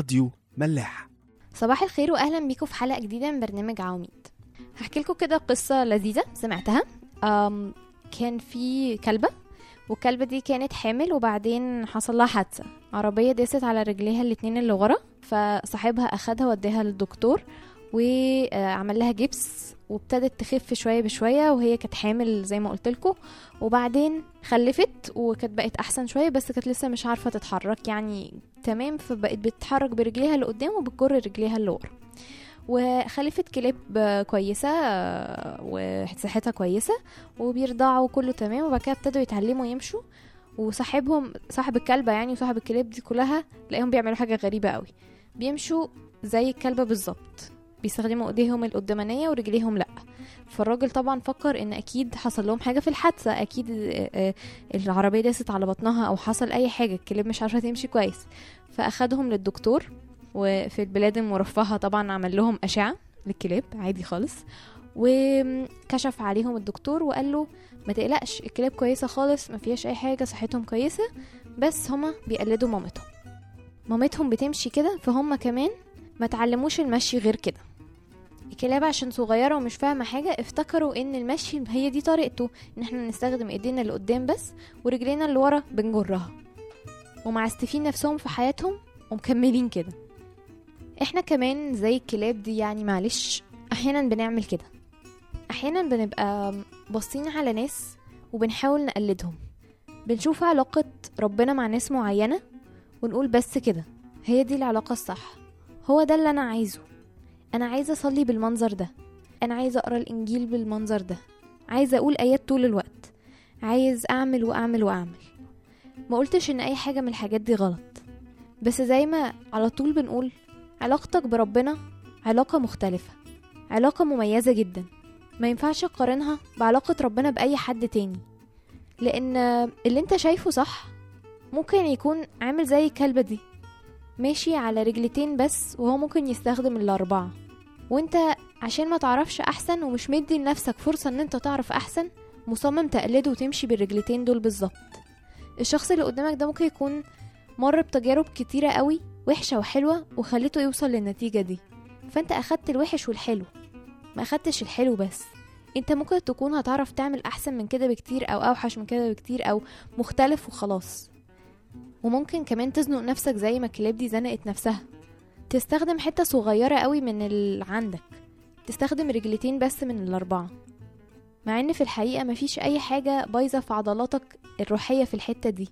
راديو ملاح صباح الخير واهلا بيكم في حلقة جديدة من برنامج عواميد. هحكي لكم كده قصة لذيذة سمعتها؟ كان في كلبة والكلبة دي كانت حامل وبعدين حصل لها حادثة. عربية داست على رجليها الاتنين اللي ورا فصاحبها أخدها وداها للدكتور وعمل لها جبس وابتدت تخف شوية بشوية وهي كانت حامل زي ما قلت لكم. وبعدين خلفت وكانت بقت أحسن شوية بس كانت لسه مش عارفة تتحرك يعني تمام فبقت بتتحرك برجليها لقدام وبتجر رجليها لورا وخلفت كلاب كويسة آه، وصحتها كويسة وبيرضعوا كله تمام. وبعد كده ابتدوا يتعلموا يمشوا. وصاحبهم صاحب الكلبة يعني وصاحب الكلاب دي كلها تلاقيهم بيعملوا حاجة غريبة قوي. بيمشوا زي الكلبة بالظبط. بيستخدموا ايديهم القدامانية ورجليهم لأ. فالراجل طبعا فكر إن أكيد حصل لهم حاجة في الحادثة. أكيد آه، آه، العربية داست على بطنها أو حصل أي حاجة. الكلاب مش عارفة تمشي كويس. فأخدهم للدكتور وفي البلاد المرفهة طبعا عمل لهم أشعة للكلاب عادي خالص. وكشف عليهم الدكتور وقال له ما تقلقش الكلاب كويسة خالص ما فيهاش أي حاجة صحتهم كويسة بس هما بيقلدوا مامتهم. مامتهم بتمشي كده فهم كمان ما تعلموش المشي غير كده. الكلاب عشان صغيرة ومش فاهمة حاجة افتكروا إن المشي هي دي طريقته إن إحنا نستخدم إيدينا اللي قدام بس ورجلينا اللي ورا بنجرها. ومعستفين نفسهم في حياتهم ومكملين كده. إحنا كمان زي الكلاب دي يعني معلش أحيانا بنعمل كده. أحيانا بنبقى باصين على ناس وبنحاول نقلدهم. بنشوف علاقة ربنا مع ناس معينة ونقول بس كده هي دي العلاقة الصح. هو ده اللي أنا عايزه. أنا عايزة أصلي بالمنظر ده. أنا عايزة أقرأ الإنجيل بالمنظر ده. عايزة أقول آيات طول الوقت. عايز أعمل وأعمل وأعمل. ما قلتش إن أي حاجة من الحاجات دي غلط. بس زي ما على طول بنقول علاقتك بربنا علاقة مختلفة. علاقة مميزة جدا. ما ينفعش تقارنها بعلاقة ربنا بأي حد تاني. لأن اللي أنت شايفه صح ممكن يكون عامل زي الكلبة دي. ماشي على رجلتين بس وهو ممكن يستخدم الأربعة. وأنت عشان ما تعرفش أحسن ومش مدي لنفسك فرصة إن أنت تعرف أحسن مصمم تقلده وتمشي بالرجلتين دول بالظبط. الشخص اللي قدامك ده ممكن يكون مر بتجارب كتيرة قوي وحشة وحلوة وخليته يوصل للنتيجة دي. فأنت أخدت الوحش والحلو. ما أخدتش الحلو بس. أنت ممكن تكون هتعرف تعمل أحسن من كده بكتير أو أوحش من كده بكتير أو مختلف وخلاص. وممكن كمان تزنق نفسك زي ما الكلاب دي زنقت نفسها. تستخدم حتة صغيرة قوي من اللي عندك. تستخدم رجلتين بس من الأربعة. مع إن في الحقيقة مفيش أي حاجة بايظة في عضلاتك الروحية في الحتة دي.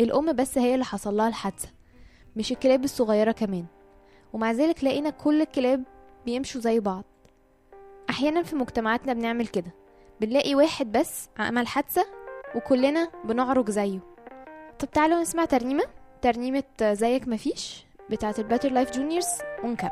الأم بس هي اللي حصل لها الحادثة مش الكلاب الصغيرة كمان. ومع ذلك لقينا كل الكلاب بيمشوا زي بعض. أحيانا في مجتمعاتنا بنعمل كده. بنلاقي واحد بس عمل حادثة وكلنا بنعرج زيه. طب تعالوا نسمع ترنيمة. ترنيمة زيك مفيش بتاعة ال Better Life Juniors ونكمل.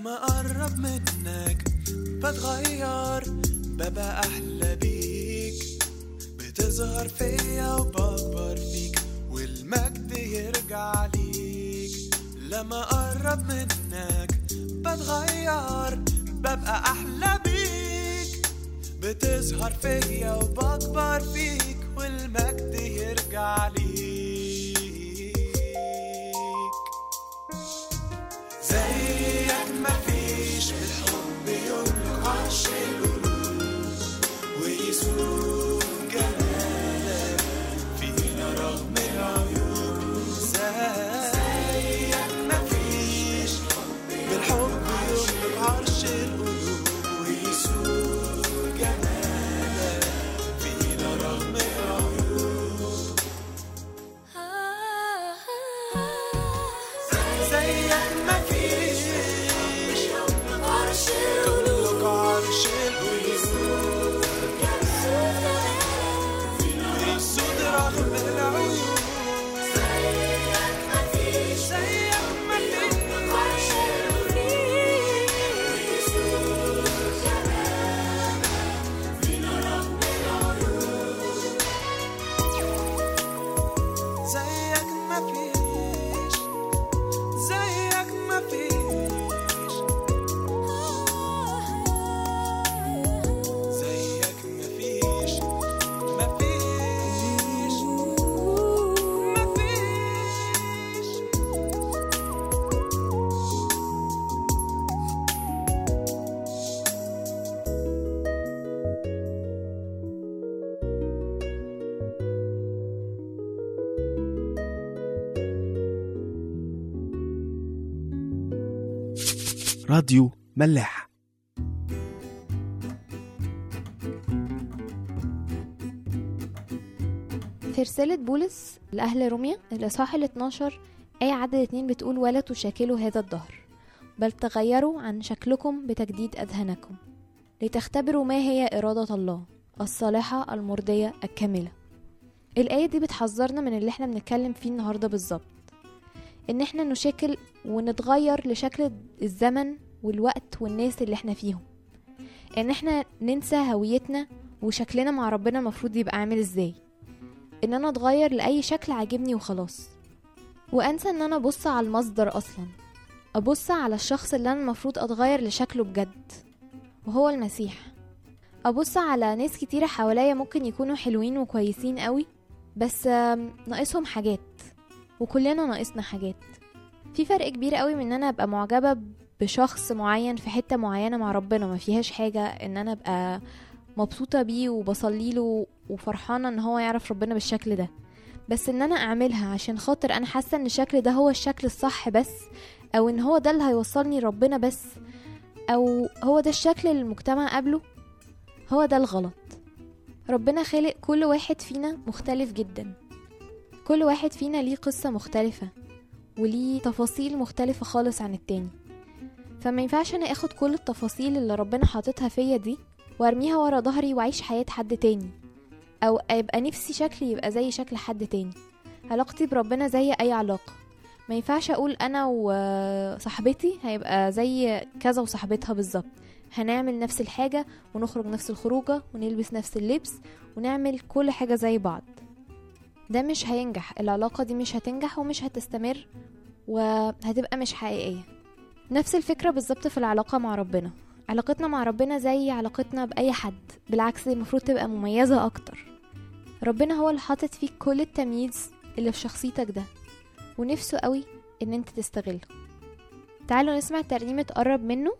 لما اقرب منك بتغير ببقى أحلى بيك. بتظهر فيا وبكبر فيك والمجد يرجع ليك. لما اقرب منك بتغير ببقى أحلى بيك. بتظهر فيا وبكبر فيك والمجد يرجع ليك. راديو ملاح. في رسالة بولس لأهل روميا الإصحاح ال 12 آية عدد اتنين بتقول ولا تشاكلوا هذا الدهر بل تغيروا عن شكلكم بتجديد أذهانكم لتختبروا ما هي إرادة الله الصالحة المرضية الكاملة. الآية دي بتحذرنا من اللي إحنا بنتكلم فيه النهاردة بالظبط. إن إحنا نشاكل ونتغير لشكل الزمن والوقت والناس اللي إحنا فيهم. إن إحنا ننسى هويتنا وشكلنا مع ربنا المفروض يبقى عامل إزاي. إن أنا أتغير لأي شكل عاجبني وخلاص. وأنسى إن أنا أبص على المصدر أصلا. أبص على الشخص اللي أنا المفروض أتغير لشكله بجد وهو المسيح. أبص على ناس كتيرة حواليا ممكن يكونوا حلوين وكويسين قوي بس ناقصهم حاجات. وكلنا ناقصنا حاجات. في فرق كبير قوي من إن أنا أبقى معجبة بشخص معين في حتة معينة مع ربنا. ما فيهاش حاجة إن أنا أبقى مبسوطة بيه وبصلي له وفرحانة إن هو يعرف ربنا بالشكل ده. بس إن أنا أعملها عشان خاطر أنا حاسة إن الشكل ده هو الشكل الصح بس أو إن هو ده اللي هيوصلني ربنا بس أو هو ده الشكل اللي المجتمع قبله هو ده الغلط. ربنا خالق كل واحد فينا مختلف جدا. كل واحد فينا ليه قصة مختلفة وليه تفاصيل مختلفة خالص عن التاني. فما ينفعش أنا آخد كل التفاصيل اللي ربنا حاططها فيا دي وأرميها ورا ظهري وأعيش حياة حد تاني أو أبقى نفسي شكلي يبقى زي شكل حد تاني. علاقتي بربنا زي أي علاقة. ما ينفعش أقول أنا وصاحبتي هيبقى زي كذا وصاحبتها بالظبط. هنعمل نفس الحاجة ونخرج نفس الخروجة ونلبس نفس اللبس ونعمل كل حاجة زي بعض. ده مش هينجح العلاقة دي مش هتنجح ومش هتستمر وهتبقى مش حقيقية. نفس الفكرة بالظبط في العلاقة مع ربنا. علاقتنا مع ربنا زي علاقتنا بأي حد بالعكس دي المفروض تبقى مميزة أكتر. ربنا هو اللي حاطط فيك كل التمييز اللي في شخصيتك ده ونفسه قوي إن أنت تستغله. تعالوا نسمع ترنيمة قرب منه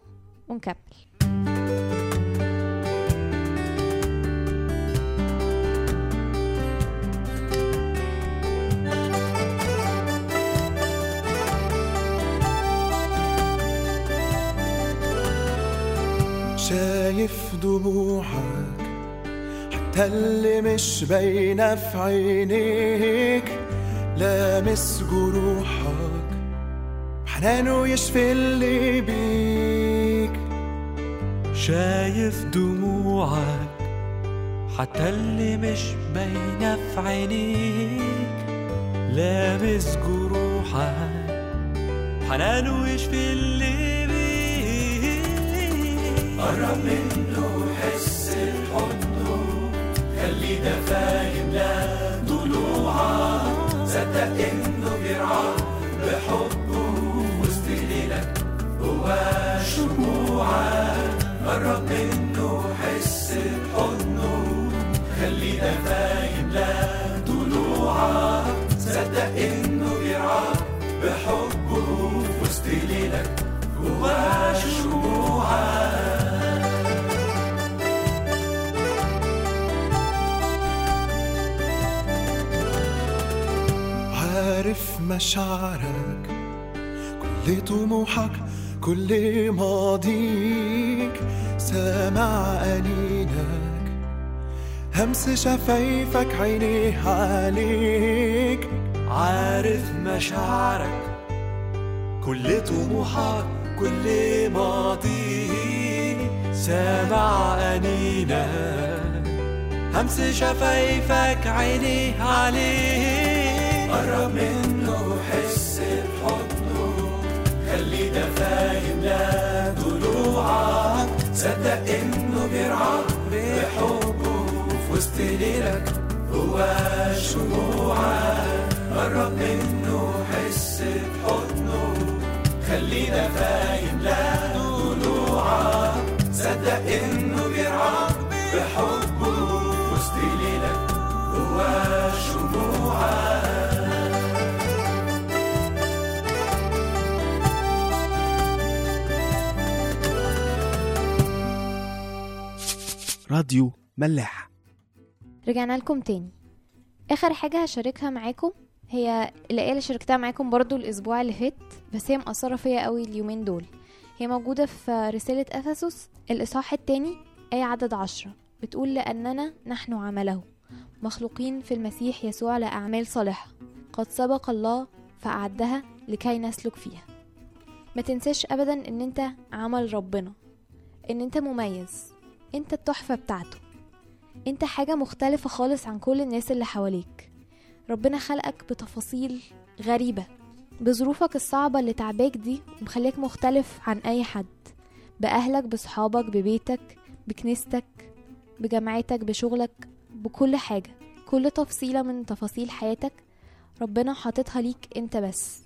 ونكمل. دموعك حتى اللي مش باينة في عينيك لامس جروحك حنانه يشفي اللي بيك. شايف دموعك حتى اللي مش باينة في عينيك لامس جروحك حنانه يشفي اللي بيك. قرب منه فاهم لا ضلوعك صدق انه بيرعاك بحبه وسط ليلك هو شموعك قرب منه حس بحضنه خلي ده فاهم لا ضلوعك صدق انه بيرعاك بحبه وسط ليلك هو شموعك مشاعرك كل طموحك كل ماضيك سامع أنينك همس شفايفك عينيه عليك. عارف مشاعرك. كل طموحك كل ماضي سامع أنينك همس شفايفك عيني عليه قرب منه حس بحضنه خلي ده فاهم لا ضلوعك صدق إنه بيرعاك بحبه في وسط ليلك هو شموعك. قرب منه حس بحضنه خلي ده فاهم لا ضلوعك صدق إنه بيرعاك بحبه راديو ملاح رجعنا لكم تاني. آخر حاجة هشاركها معاكم هي الآية اللي شاركتها معاكم برضو الأسبوع اللي فات بس هي مأثرة فيا قوي اليومين دول. هي موجودة في رسالة أفسس الإصحاح التاني آية عدد عشرة بتقول لأننا نحن عمله مخلوقين في المسيح يسوع لأعمال صالحة قد سبق الله فأعدها لكي نسلك فيها. ما تنساش أبدا إن أنت عمل ربنا إن أنت مميز أنت التحفة بتاعته. أنت حاجة مختلفة خالص عن كل الناس اللي حواليك. ربنا خلقك بتفاصيل غريبة بظروفك الصعبة اللي تعباك دي ومخليك مختلف عن أي حد. بأهلك بصحابك ببيتك بكنيستك بجامعتك بشغلك بكل حاجة. كل تفصيلة من تفاصيل حياتك ربنا حاططها ليك انت بس.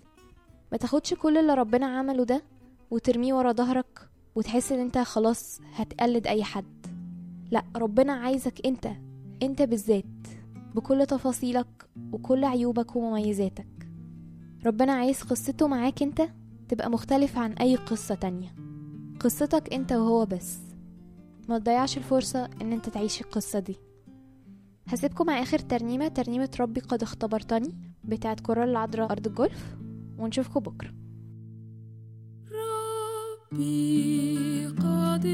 ما تاخدش كل اللي ربنا عمله ده وترميه ورا ظهرك وتحس إن أنت خلاص هتقلد أي حد. لأ ربنا عايزك أنت أنت بالذات بكل تفاصيلك وكل عيوبك ومميزاتك. ربنا عايز قصته معاك أنت تبقى مختلفة عن أي قصة تانية. قصتك أنت وهو بس. ما تضيعش الفرصة إن أنت تعيش القصة دي. هسيبكم مع آخر ترنيمة ترنيمة ربي قد اختبرتني بتاعت كورال العذراء أرض الجولف ونشوفكم بكرة. ربي قد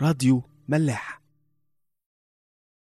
راديو ملاح.